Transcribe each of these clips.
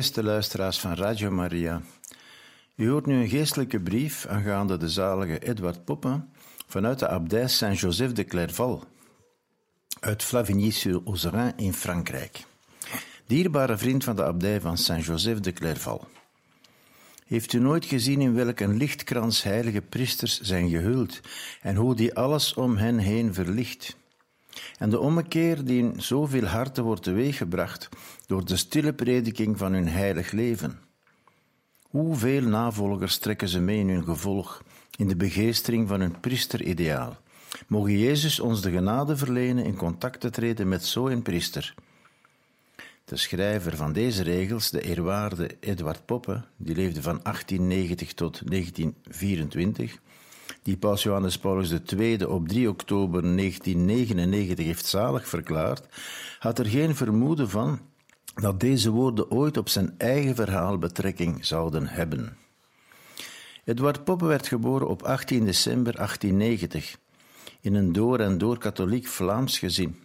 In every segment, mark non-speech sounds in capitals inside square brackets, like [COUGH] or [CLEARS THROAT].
Beste luisteraars van Radio Maria, u hoort nu een geestelijke brief aangaande de zalige Edward Poppen vanuit de abdij Saint-Joseph de Clairval uit Flavigny-sur-Ozerin in Frankrijk. Dierbare vriend van de abdij van Saint-Joseph de Clairval. Heeft u nooit gezien in welk een lichtkrans heilige priesters zijn gehuld en hoe die alles om hen heen verlicht? En de ommekeer die in zoveel harten wordt teweeggebracht door de stille prediking van hun heilig leven. Hoeveel navolgers trekken ze mee in hun gevolg, in de begeestering van hun priesterideaal. Mogen Jezus ons de genade verlenen in contact te treden met zo'n priester. De schrijver van deze regels, de eerwaarde Edward Poppe, die leefde van 1890 tot 1924, die Paus Johannes Paulus II op 3 oktober 1999 heeft zalig verklaard, had er geen vermoeden van dat deze woorden ooit op zijn eigen verhaal betrekking zouden hebben. Edward Poppe werd geboren op 18 december 1890 in een door en door katholiek Vlaams gezin.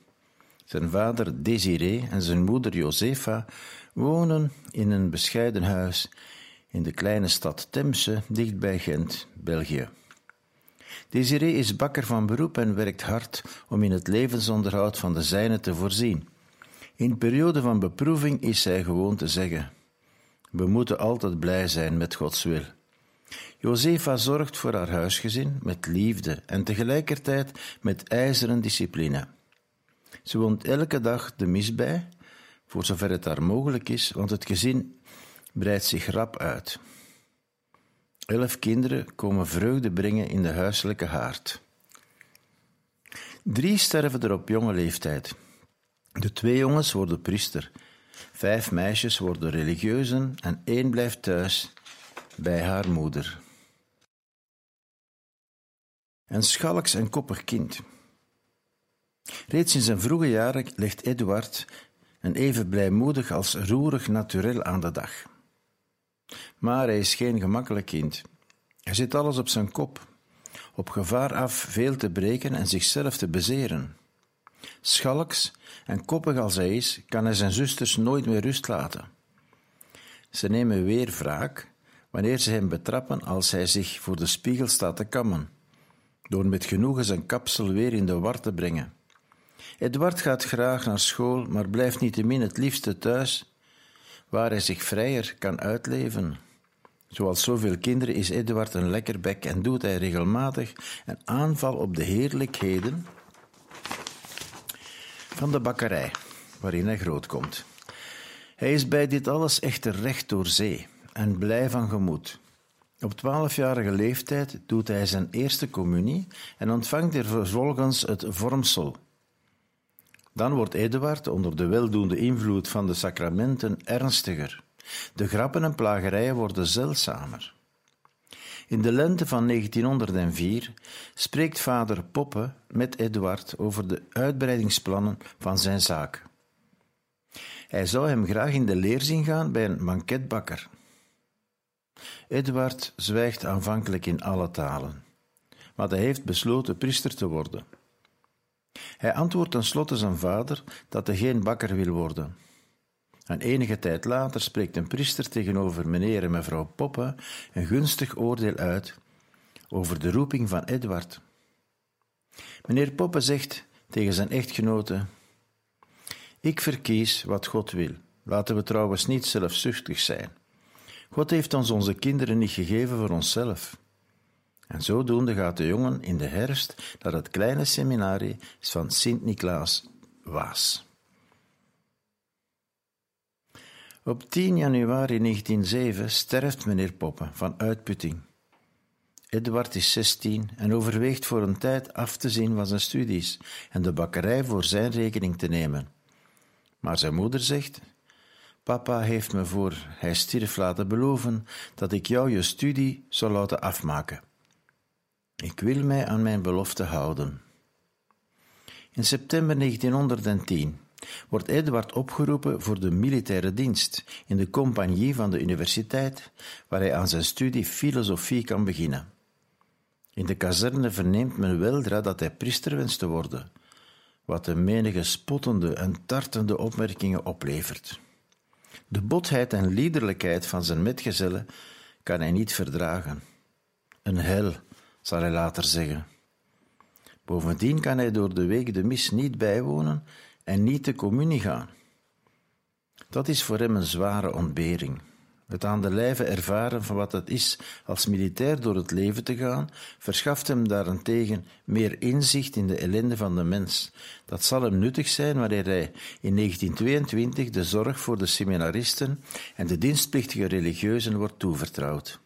Zijn vader Désiré en zijn moeder Josefa wonen in een bescheiden huis in de kleine stad Temse, dicht bij Gent, België. Desiree is bakker van beroep en werkt hard om in het levensonderhoud van de zijne te voorzien. In periode van beproeving is zij gewoon te zeggen: We moeten altijd blij zijn met Gods wil. Josefa zorgt voor haar huisgezin met liefde en tegelijkertijd met ijzeren discipline. Ze woont elke dag de mis bij, voor zover het haar mogelijk is, want het gezin breidt zich rap uit. Elf kinderen komen vreugde brengen in de huiselijke haard. Drie sterven er op jonge leeftijd. De twee jongens worden priester, vijf meisjes worden religieuzen en één blijft thuis bij haar moeder. Een schalks en koppig kind. Reeds in zijn vroege jaren legt Eduard een even blijmoedig als roerig naturel aan de dag. Maar hij is geen gemakkelijk kind. Hij zit alles op zijn kop, op gevaar af veel te breken en zichzelf te bezeren. Schalks en koppig als hij is, kan hij zijn zusters nooit meer rust laten. Ze nemen weer wraak wanneer ze hem betrappen als hij zich voor de spiegel staat te kammen, door met genoegen zijn kapsel weer in de war te brengen. Edward gaat graag naar school, maar blijft niettemin het liefste thuis, waar hij zich vrijer kan uitleven. Zoals zoveel kinderen is Eduard een lekkerbek en doet hij regelmatig een aanval op de heerlijkheden van de bakkerij waarin hij grootkomt. Hij is bij dit alles echter recht door zee en blij van gemoed. Op twaalfjarige leeftijd doet hij zijn eerste communie en ontvangt er vervolgens het vormsel. Dan wordt Eduard onder de weldoende invloed van de sacramenten ernstiger. De grappen en plagerijen worden zeldzamer. In de lente van 1904 spreekt vader Poppe met Eduard over de uitbreidingsplannen van zijn zaak. Hij zou hem graag in de leer zien gaan bij een banketbakker. Eduard zwijgt aanvankelijk in alle talen, maar hij heeft besloten priester te worden. Hij antwoordt tenslotte zijn vader dat hij geen bakker wil worden. En enige tijd later spreekt een priester tegenover meneer en mevrouw Poppe een gunstig oordeel uit over de roeping van Edward. Meneer Poppe zegt tegen zijn echtgenote: Ik verkies wat God wil. Laten we trouwens niet zelfzuchtig zijn. God heeft ons onze kinderen niet gegeven voor onszelf. En zodoende gaat de jongen in de herfst naar het kleine seminarie van Sint-Niklaas Waas. Op 10 januari 1907 sterft meneer Poppe van uitputting. Edward is 16 en overweegt voor een tijd af te zien van zijn studies en de bakkerij voor zijn rekening te nemen. Maar zijn moeder zegt: Papa heeft me voor hij stierf laten beloven dat ik jou je studie zou laten afmaken. Ik wil mij aan mijn belofte houden. In september 1910 wordt Edward opgeroepen voor de militaire dienst in de compagnie van de universiteit, waar hij aan zijn studie filosofie kan beginnen. In de kazerne verneemt men weldra dat hij priester wenst te worden, wat de menige spottende en tartende opmerkingen oplevert. De botheid en liederlijkheid van zijn metgezellen kan hij niet verdragen. Een hel, zal hij later zeggen. Bovendien kan hij door de week de mis niet bijwonen en niet de communie gaan. Dat is voor hem een zware ontbering. Het aan de lijve ervaren van wat het is als militair door het leven te gaan, verschaft hem daarentegen meer inzicht in de ellende van de mens. Dat zal hem nuttig zijn wanneer hij in 1922 de zorg voor de seminaristen en de dienstplichtige religieuzen wordt toevertrouwd.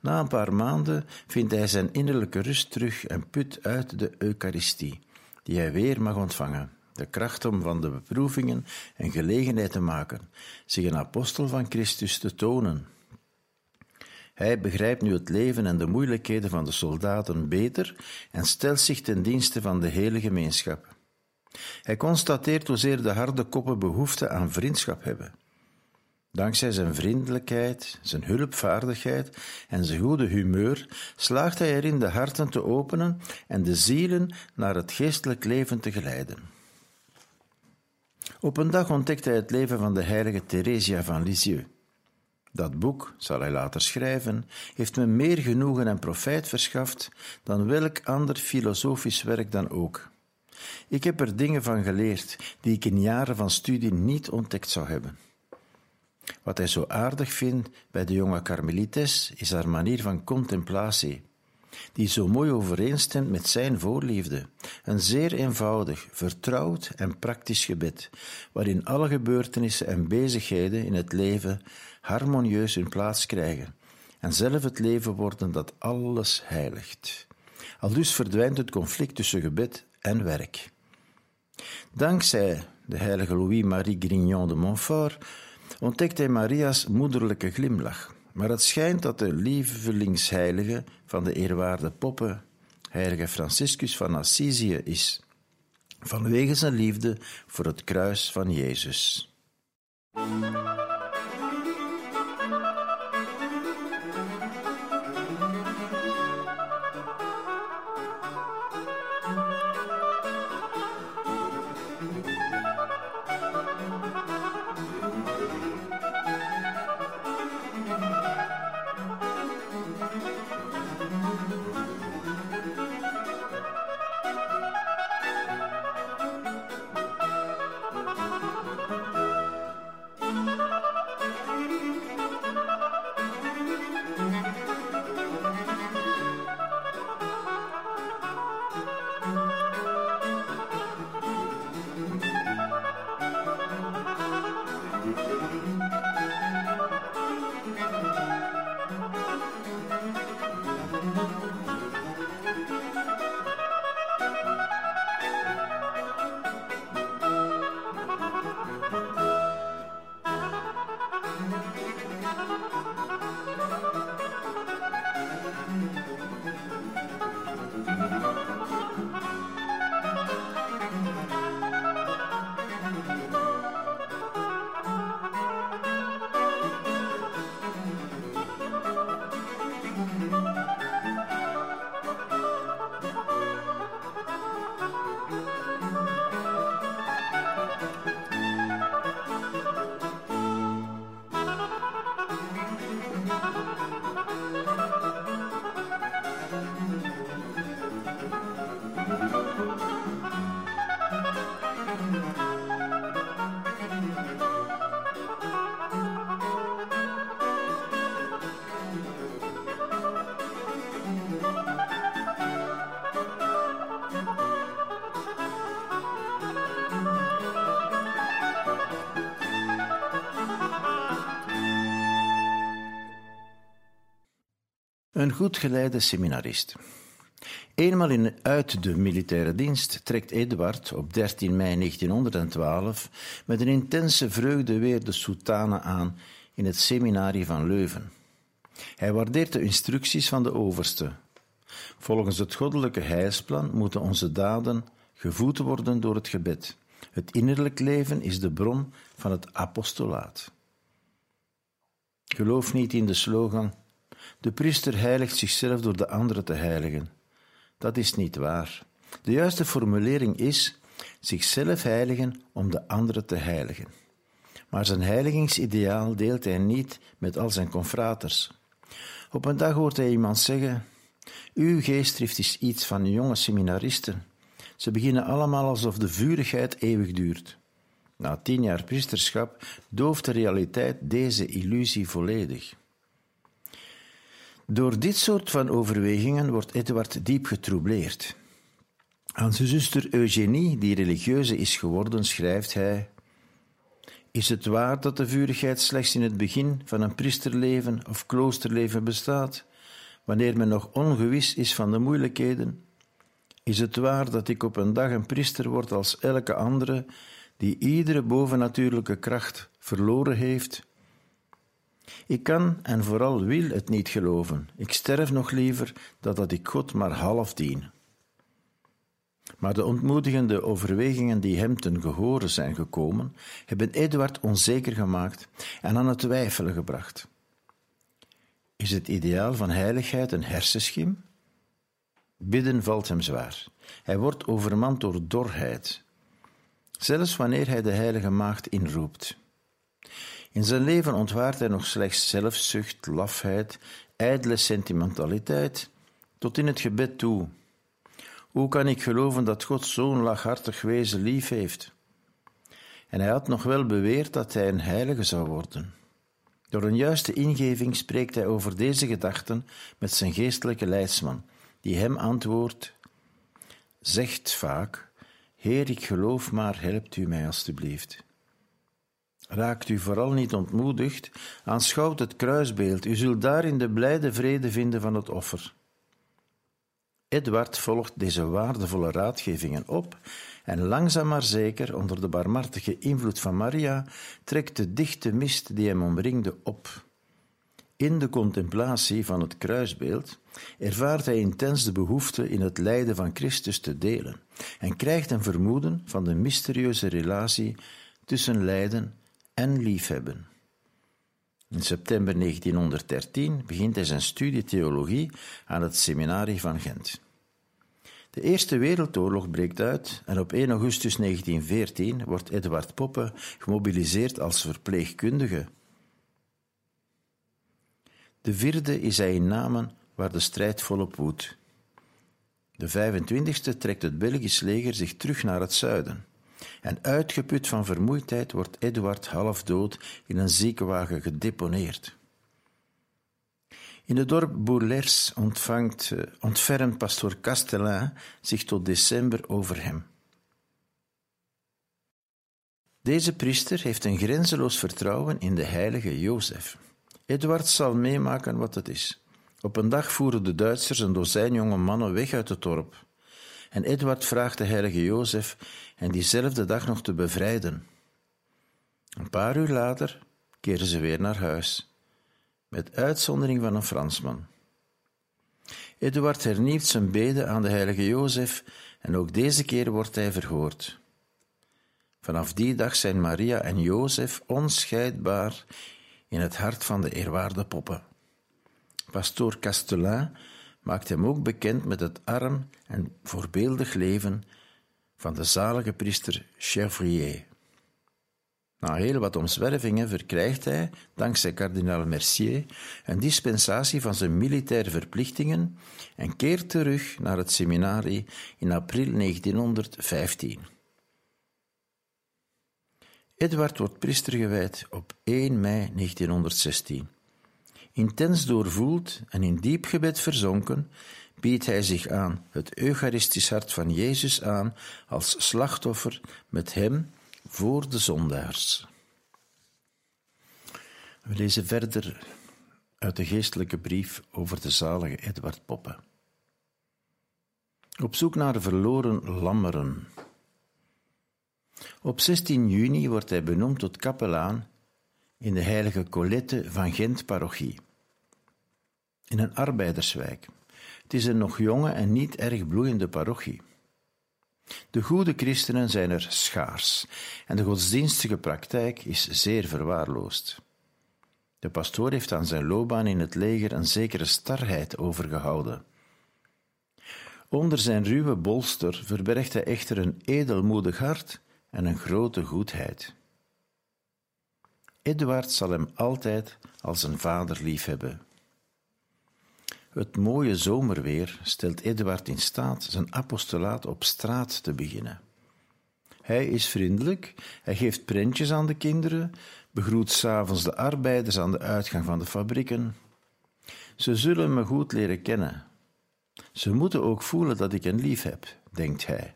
Na een paar maanden vindt hij zijn innerlijke rust terug en put uit de Eucharistie, die hij weer mag ontvangen de kracht om van de beproevingen een gelegenheid te maken, zich een apostel van Christus te tonen. Hij begrijpt nu het leven en de moeilijkheden van de soldaten beter en stelt zich ten dienste van de hele gemeenschap. Hij constateert hoezeer de harde koppen behoefte aan vriendschap hebben. Dankzij zijn vriendelijkheid, zijn hulpvaardigheid en zijn goede humeur slaagt hij erin de harten te openen en de zielen naar het geestelijk leven te geleiden. Op een dag ontdekt hij het leven van de heilige Theresia van Lisieux. Dat boek, zal hij later schrijven, heeft me meer genoegen en profijt verschaft dan welk ander filosofisch werk dan ook. Ik heb er dingen van geleerd die ik in jaren van studie niet ontdekt zou hebben. Wat hij zo aardig vindt bij de jonge Carmelites is haar manier van contemplatie, die zo mooi overeenstemt met zijn voorliefde. Een zeer eenvoudig, vertrouwd en praktisch gebed, waarin alle gebeurtenissen en bezigheden in het leven harmonieus hun plaats krijgen en zelf het leven worden dat alles heiligt. Al dus verdwijnt het conflict tussen gebed en werk. Dankzij de heilige Louis-Marie Grignon de Montfort ontdekt hij Maria's moederlijke glimlach maar het schijnt dat de lievelingsheilige van de eerwaarde poppen heilige Franciscus van Assisië is, vanwege zijn liefde voor het kruis van Jezus. Een goed geleide seminarist. Eenmaal in, uit de militaire dienst trekt Eduard op 13 mei 1912 met een intense vreugde weer de soutane aan in het seminarie van Leuven. Hij waardeert de instructies van de overste. Volgens het goddelijke heilsplan moeten onze daden gevoed worden door het gebed. Het innerlijk leven is de bron van het apostolaat. Geloof niet in de slogan: de priester heiligt zichzelf door de anderen te heiligen. Dat is niet waar. De juiste formulering is zichzelf heiligen om de anderen te heiligen. Maar zijn heiligingsideaal deelt hij niet met al zijn confraters. Op een dag hoort hij iemand zeggen: Uw geestdrift is iets van jonge seminaristen. Ze beginnen allemaal alsof de vurigheid eeuwig duurt. Na tien jaar priesterschap dooft de realiteit deze illusie volledig. Door dit soort van overwegingen wordt Edward diep getroubleerd. Aan zijn zuster Eugenie, die religieuze is geworden, schrijft hij: Is het waar dat de vurigheid slechts in het begin van een priesterleven of kloosterleven bestaat, wanneer men nog ongewis is van de moeilijkheden? Is het waar dat ik op een dag een priester word als elke andere, die iedere bovennatuurlijke kracht verloren heeft? Ik kan en vooral wil het niet geloven. Ik sterf nog liever dan dat ik God maar half dien. Maar de ontmoedigende overwegingen die hem ten gehore zijn gekomen, hebben Eduard onzeker gemaakt en aan het twijfelen gebracht. Is het ideaal van heiligheid een hersenschim? Bidden valt hem zwaar. Hij wordt overmand door dorheid, zelfs wanneer hij de heilige maagd inroept. In zijn leven ontwaart hij nog slechts zelfzucht, lafheid, ijdele sentimentaliteit, tot in het gebed toe. Hoe kan ik geloven dat God zo'n laaghartig wezen lief heeft? En hij had nog wel beweerd dat hij een heilige zou worden. Door een juiste ingeving spreekt hij over deze gedachten met zijn geestelijke leidsman, die hem antwoordt: Zegt vaak: Heer, ik geloof, maar helpt u mij alstublieft. Raakt u vooral niet ontmoedigd, aanschouwt het kruisbeeld. U zult daarin de blijde vrede vinden van het offer. Edward volgt deze waardevolle raadgevingen op en langzaam maar zeker, onder de barmhartige invloed van Maria, trekt de dichte mist die hem omringde op. In de contemplatie van het kruisbeeld ervaart hij intens de behoefte in het lijden van Christus te delen en krijgt een vermoeden van de mysterieuze relatie tussen lijden en liefhebben. In september 1913 begint hij zijn studie theologie aan het seminarie van Gent. De Eerste Wereldoorlog breekt uit en op 1 augustus 1914 wordt Edward Poppe gemobiliseerd als verpleegkundige. De vierde is hij in Namen, waar de strijd volop woedt. De 25e trekt het Belgisch leger zich terug naar het zuiden. En uitgeput van vermoeidheid wordt Eduard half dood in een ziekenwagen gedeponeerd. In het dorp Bourlers ontvangt, uh, ontfermt pastoor Castellin zich tot december over hem. Deze priester heeft een grenzeloos vertrouwen in de heilige Jozef. Eduard zal meemaken wat het is. Op een dag voeren de Duitsers een dozijn jonge mannen weg uit het dorp. En Edward vraagt de heilige Jozef hen diezelfde dag nog te bevrijden. Een paar uur later keren ze weer naar huis, met uitzondering van een Fransman. Eduard hernieuwt zijn beden aan de heilige Jozef en ook deze keer wordt hij verhoord. Vanaf die dag zijn Maria en Jozef onscheidbaar in het hart van de eerwaarde poppen. Pastoor Castellin maakt hem ook bekend met het arm en voorbeeldig leven van de zalige priester Chevrier. Na heel wat omzwervingen verkrijgt hij, dankzij kardinaal Mercier, een dispensatie van zijn militaire verplichtingen en keert terug naar het seminarie in april 1915. Edward wordt priester gewijd op 1 mei 1916. Intens doorvoeld en in diep gebed verzonken, biedt hij zich aan het Eucharistisch hart van Jezus aan als slachtoffer met hem voor de zondaars. We lezen verder uit de geestelijke brief over de zalige Edward Poppe. Op zoek naar verloren lammeren. Op 16 juni wordt hij benoemd tot kapelaan in de heilige Colette van Gent parochie. In een arbeiderswijk. Het is een nog jonge en niet erg bloeiende parochie. De goede christenen zijn er schaars en de godsdienstige praktijk is zeer verwaarloosd. De pastoor heeft aan zijn loopbaan in het leger een zekere starheid overgehouden. Onder zijn ruwe bolster verbergt hij echter een edelmoedig hart en een grote goedheid. Eduard zal hem altijd als een vader liefhebben. Het mooie zomerweer stelt Eduard in staat zijn apostolaat op straat te beginnen. Hij is vriendelijk, hij geeft prentjes aan de kinderen, begroet s'avonds de arbeiders aan de uitgang van de fabrieken. Ze zullen me goed leren kennen. Ze moeten ook voelen dat ik een lief heb, denkt hij.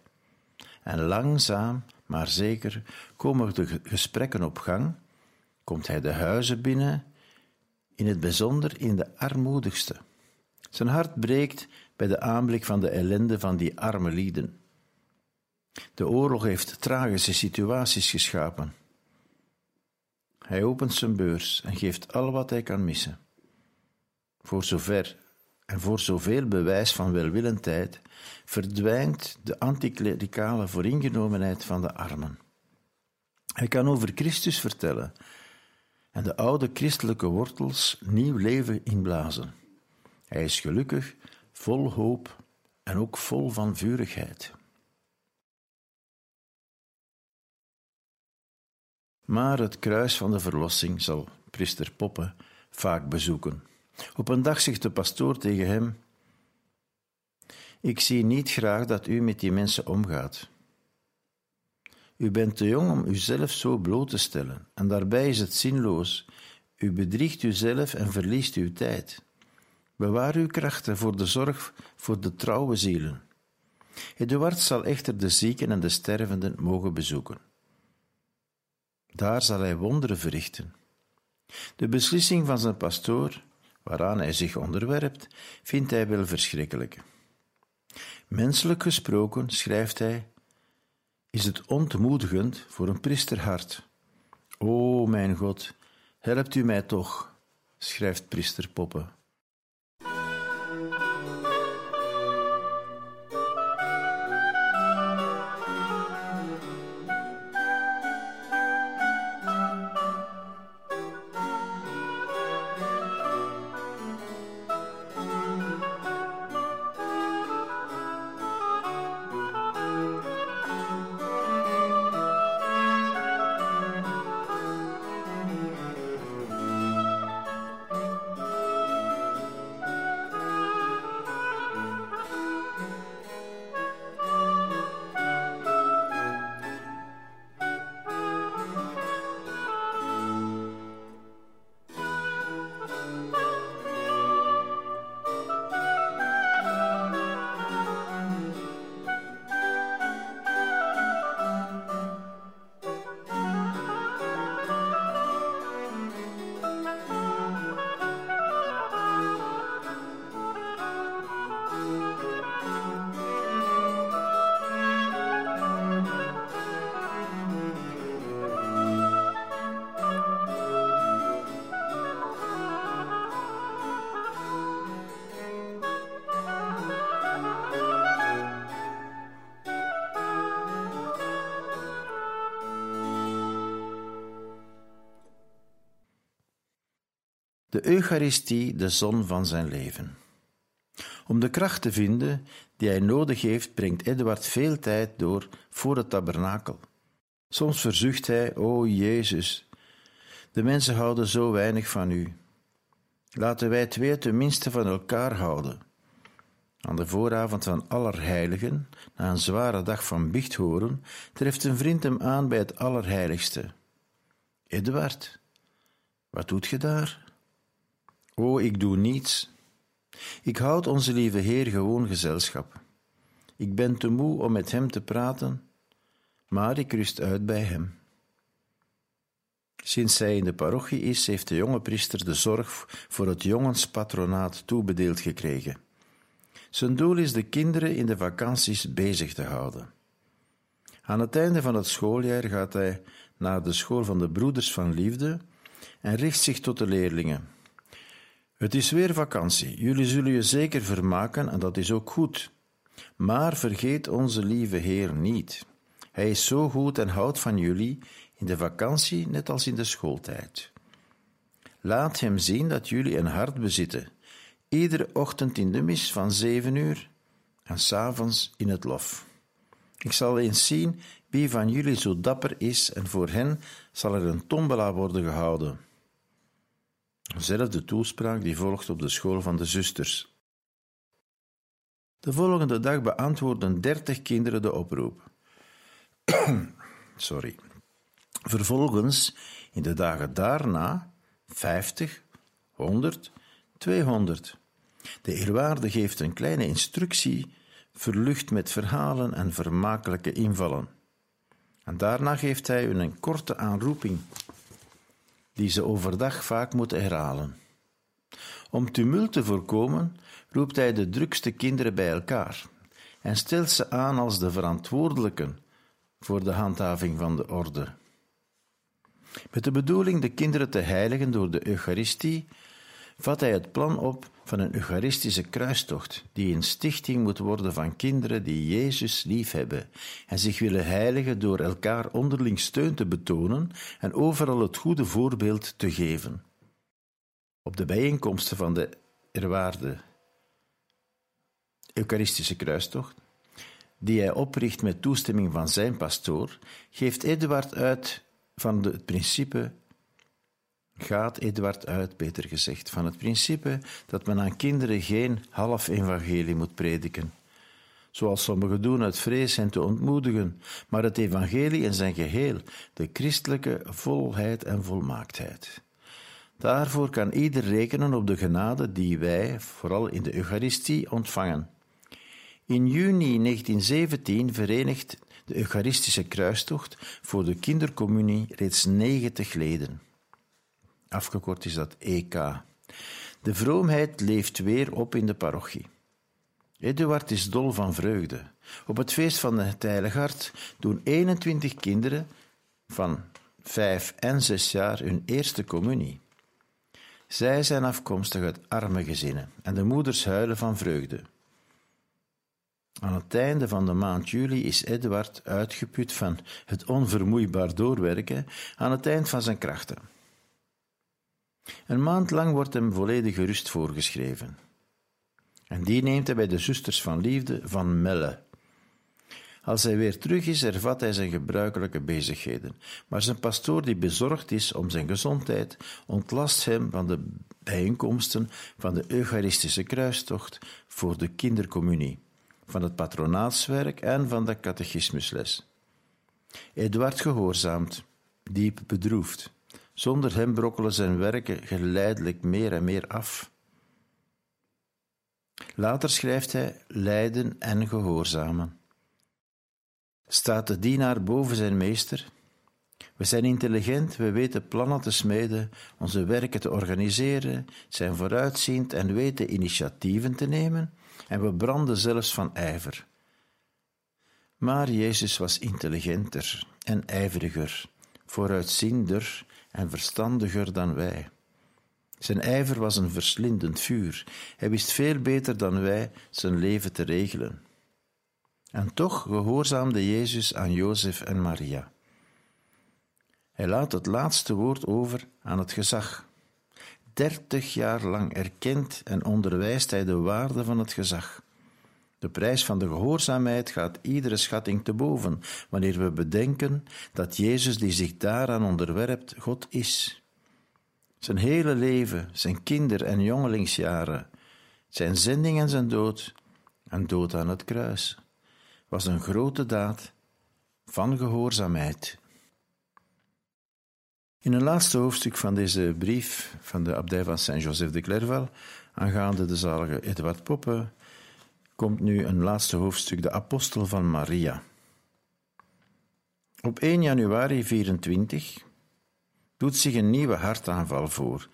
En langzaam, maar zeker, komen de gesprekken op gang, komt hij de huizen binnen, in het bijzonder in de armoedigste. Zijn hart breekt bij de aanblik van de ellende van die arme lieden. De oorlog heeft tragische situaties geschapen. Hij opent zijn beurs en geeft al wat hij kan missen. Voor zover en voor zoveel bewijs van welwillendheid verdwijnt de anticlericale vooringenomenheid van de armen. Hij kan over Christus vertellen en de oude christelijke wortels nieuw leven inblazen. Hij is gelukkig, vol hoop en ook vol van vurigheid. Maar het kruis van de verlossing zal priester Poppe vaak bezoeken. Op een dag zegt de pastoor tegen hem: Ik zie niet graag dat u met die mensen omgaat. U bent te jong om uzelf zo bloot te stellen, en daarbij is het zinloos. U bedriegt uzelf en verliest uw tijd. Bewaar uw krachten voor de zorg voor de trouwe zielen. Eduard zal echter de zieken en de stervenden mogen bezoeken. Daar zal hij wonderen verrichten. De beslissing van zijn pastoor, waaraan hij zich onderwerpt, vindt hij wel verschrikkelijk. Menselijk gesproken, schrijft hij, is het ontmoedigend voor een priesterhart. O mijn God, helpt u mij toch, schrijft priester Poppe. De Eucharistie de zon van zijn leven. Om de kracht te vinden die hij nodig heeft, brengt Eduard veel tijd door voor het tabernakel. Soms verzucht hij: O Jezus, de mensen houden zo weinig van u. Laten wij twee tenminste van elkaar houden. Aan de vooravond van Allerheiligen, na een zware dag van bichthoren, treft een vriend hem aan bij het Allerheiligste. Eduard, wat doet je daar? O, ik doe niets. Ik houd onze lieve Heer gewoon gezelschap. Ik ben te moe om met Hem te praten, maar ik rust uit bij Hem. Sinds zij in de parochie is, heeft de jonge priester de zorg voor het jongenspatronaat toebedeeld gekregen. Zijn doel is de kinderen in de vakanties bezig te houden. Aan het einde van het schooljaar gaat hij naar de school van de Broeders van Liefde en richt zich tot de leerlingen. Het is weer vakantie. Jullie zullen je zeker vermaken en dat is ook goed. Maar vergeet onze lieve Heer niet. Hij is zo goed en houdt van jullie in de vakantie net als in de schooltijd. Laat hem zien dat jullie een hart bezitten, iedere ochtend in de mis van zeven uur en s'avonds in het lof. Ik zal eens zien wie van jullie zo dapper is en voor hen zal er een tombola worden gehouden. Zelfde toespraak die volgt op de school van de zusters. De volgende dag beantwoorden dertig kinderen de oproep. [CLEARS THROAT] Sorry. Vervolgens, in de dagen daarna, 50, 100, 200. De eerwaarde geeft een kleine instructie, verlucht met verhalen en vermakelijke invallen. En daarna geeft hij hun een korte aanroeping, die ze overdag vaak moeten herhalen. Om tumult te voorkomen, roept hij de drukste kinderen bij elkaar en stelt ze aan als de verantwoordelijken voor de handhaving van de orde. Met de bedoeling de kinderen te heiligen door de Eucharistie, vat hij het plan op van een Eucharistische kruistocht, die een stichting moet worden van kinderen die Jezus liefhebben en zich willen heiligen door elkaar onderling steun te betonen en overal het goede voorbeeld te geven. Op de bijeenkomsten van de erwaarde Eucharistische kruistocht, die hij opricht met toestemming van zijn pastoor, geeft Eduard uit van het principe, gaat Eduard uit, beter gezegd, van het principe dat men aan kinderen geen half evangelie moet prediken, zoals sommigen doen uit vrees hen te ontmoedigen, maar het evangelie in zijn geheel, de christelijke volheid en volmaaktheid. Daarvoor kan ieder rekenen op de genade die wij, vooral in de Eucharistie, ontvangen. In juni 1917 verenigt de Eucharistische kruistocht voor de kindercommunie reeds 90 leden. Afgekort is dat EK. De vroomheid leeft weer op in de parochie. Eduard is dol van vreugde. Op het feest van het Heilige Hart doen 21 kinderen van 5 en 6 jaar hun eerste communie. Zij zijn afkomstig uit arme gezinnen en de moeders huilen van vreugde. Aan het einde van de maand juli is Edward uitgeput van het onvermoeibaar doorwerken aan het eind van zijn krachten. Een maand lang wordt hem volledige rust voorgeschreven. En die neemt hij bij de zusters van liefde van Melle. Als hij weer terug is, hervat hij zijn gebruikelijke bezigheden. Maar zijn pastoor, die bezorgd is om zijn gezondheid, ontlast hem van de bijeenkomsten van de Eucharistische kruistocht voor de kindercommunie van het patronaatswerk en van de catechismusles. Eduard gehoorzaamt, diep bedroefd. Zonder hem brokkelen zijn werken geleidelijk meer en meer af. Later schrijft hij lijden en gehoorzamen. Staat de dienaar boven zijn meester? We zijn intelligent, we weten plannen te smeden, onze werken te organiseren, zijn vooruitziend en weten initiatieven te nemen en we branden zelfs van ijver. Maar Jezus was intelligenter en ijveriger, vooruitziender en verstandiger dan wij. Zijn ijver was een verslindend vuur. Hij wist veel beter dan wij zijn leven te regelen. En toch gehoorzaamde Jezus aan Jozef en Maria. Hij laat het laatste woord over aan het gezag. Dertig jaar lang erkent en onderwijst hij de waarde van het gezag. De prijs van de gehoorzaamheid gaat iedere schatting te boven, wanneer we bedenken dat Jezus die zich daaraan onderwerpt, God is. Zijn hele leven, zijn kinder- en jongelingsjaren, zijn zending en zijn dood, en dood aan het kruis, was een grote daad van gehoorzaamheid. In een laatste hoofdstuk van deze brief van de abdij van Saint-Joseph de Clairval, aangaande de zalige Edward Poppe, komt nu een laatste hoofdstuk, de Apostel van Maria. Op 1 januari 24, doet zich een nieuwe hartaanval voor,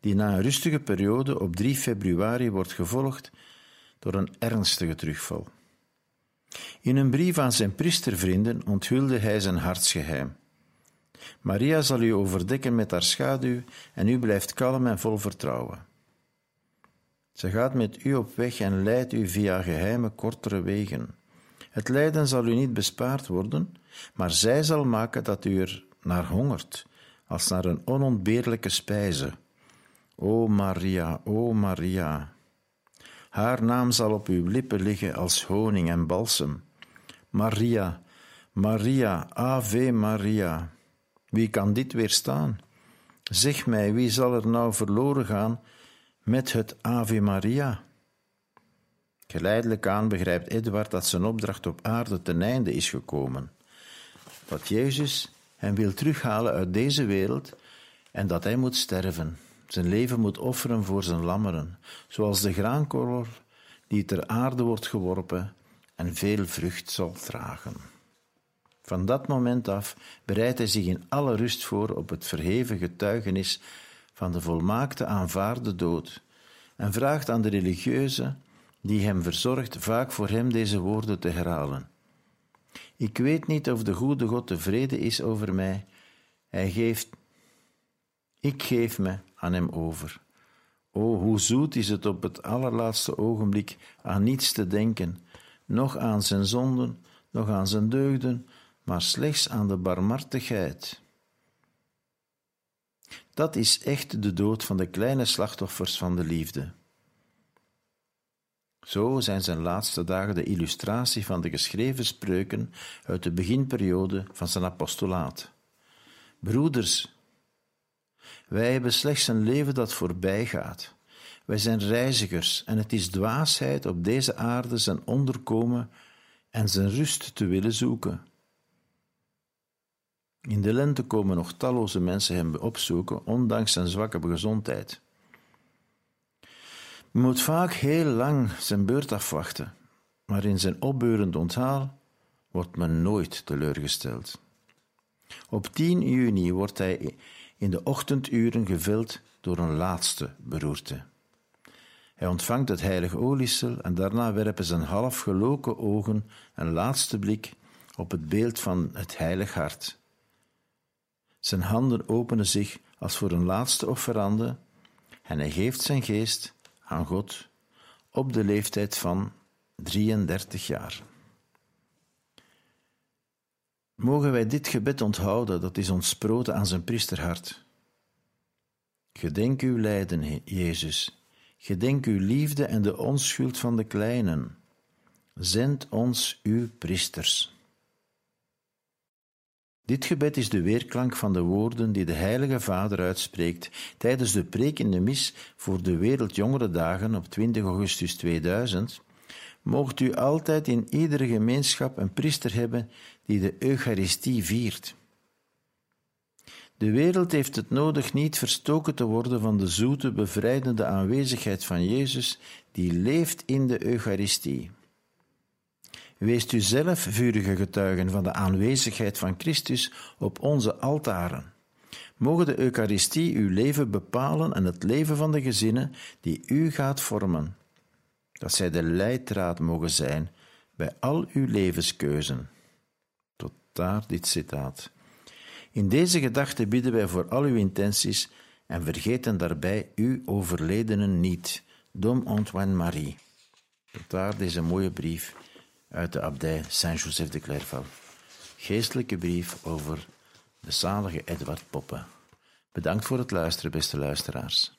die na een rustige periode op 3 februari wordt gevolgd door een ernstige terugval. In een brief aan zijn priestervrienden onthulde hij zijn hartsgeheim. Maria zal u overdekken met haar schaduw en u blijft kalm en vol vertrouwen. Ze gaat met u op weg en leidt u via geheime, kortere wegen. Het lijden zal u niet bespaard worden, maar zij zal maken dat u er naar hongert, als naar een onontbeerlijke spijze. O Maria, o Maria. Haar naam zal op uw lippen liggen als honing en balsem. Maria, Maria, Ave Maria. Wie kan dit weerstaan? Zeg mij, wie zal er nou verloren gaan met het Ave Maria? Geleidelijk aan begrijpt Edward dat zijn opdracht op aarde ten einde is gekomen. Dat Jezus hem wil terughalen uit deze wereld en dat hij moet sterven, zijn leven moet offeren voor zijn lammeren, zoals de graankorrel die ter aarde wordt geworpen en veel vrucht zal dragen. Van dat moment af bereidt hij zich in alle rust voor op het verheven getuigenis van de volmaakte aanvaarde dood en vraagt aan de religieuze die hem verzorgt vaak voor hem deze woorden te herhalen. Ik weet niet of de goede God tevreden is over mij. Hij geeft, ik geef me aan hem over. O, hoe zoet is het op het allerlaatste ogenblik aan niets te denken, nog aan zijn zonden, nog aan zijn deugden, maar slechts aan de barmhartigheid. Dat is echt de dood van de kleine slachtoffers van de liefde. Zo zijn zijn laatste dagen de illustratie van de geschreven spreuken uit de beginperiode van zijn apostolaat. Broeders, wij hebben slechts een leven dat voorbij gaat. Wij zijn reizigers en het is dwaasheid op deze aarde zijn onderkomen en zijn rust te willen zoeken. In de lente komen nog talloze mensen hem opzoeken, ondanks zijn zwakke gezondheid. Men moet vaak heel lang zijn beurt afwachten, maar in zijn opbeurend onthaal wordt men nooit teleurgesteld. Op 10 juni wordt hij in de ochtenduren geveld door een laatste beroerte. Hij ontvangt het heilige oliesel en daarna werpen zijn half geloken ogen een laatste blik op het beeld van het heilig hart. Zijn handen openen zich als voor een laatste offerande en hij geeft zijn geest aan God op de leeftijd van 33 jaar. Mogen wij dit gebed onthouden, dat is ontsproten aan zijn priesterhart. Gedenk uw lijden, Jezus. Gedenk uw liefde en de onschuld van de kleinen. Zend ons uw priesters. Dit gebed is de weerklank van de woorden die de Heilige Vader uitspreekt tijdens de preek in de mis voor de Wereldjongere Dagen op 20 augustus 2000. Moogt u altijd in iedere gemeenschap een priester hebben die de Eucharistie viert. De wereld heeft het nodig niet verstoken te worden van de zoete, bevrijdende aanwezigheid van Jezus, die leeft in de Eucharistie. Weest u zelf vurige getuigen van de aanwezigheid van Christus op onze altaren. Mogen de Eucharistie uw leven bepalen en het leven van de gezinnen die u gaat vormen. Dat zij de leidraad mogen zijn bij al uw levenskeuzen. Tot daar dit citaat. In deze gedachte bidden wij voor al uw intenties en vergeten daarbij uw overledenen niet. Dom Antoine Marie. Tot daar deze mooie brief uit de abdij Saint-Joseph de Clairval. Geestelijke brief over de zalige Edward Poppe. Bedankt voor het luisteren, beste luisteraars.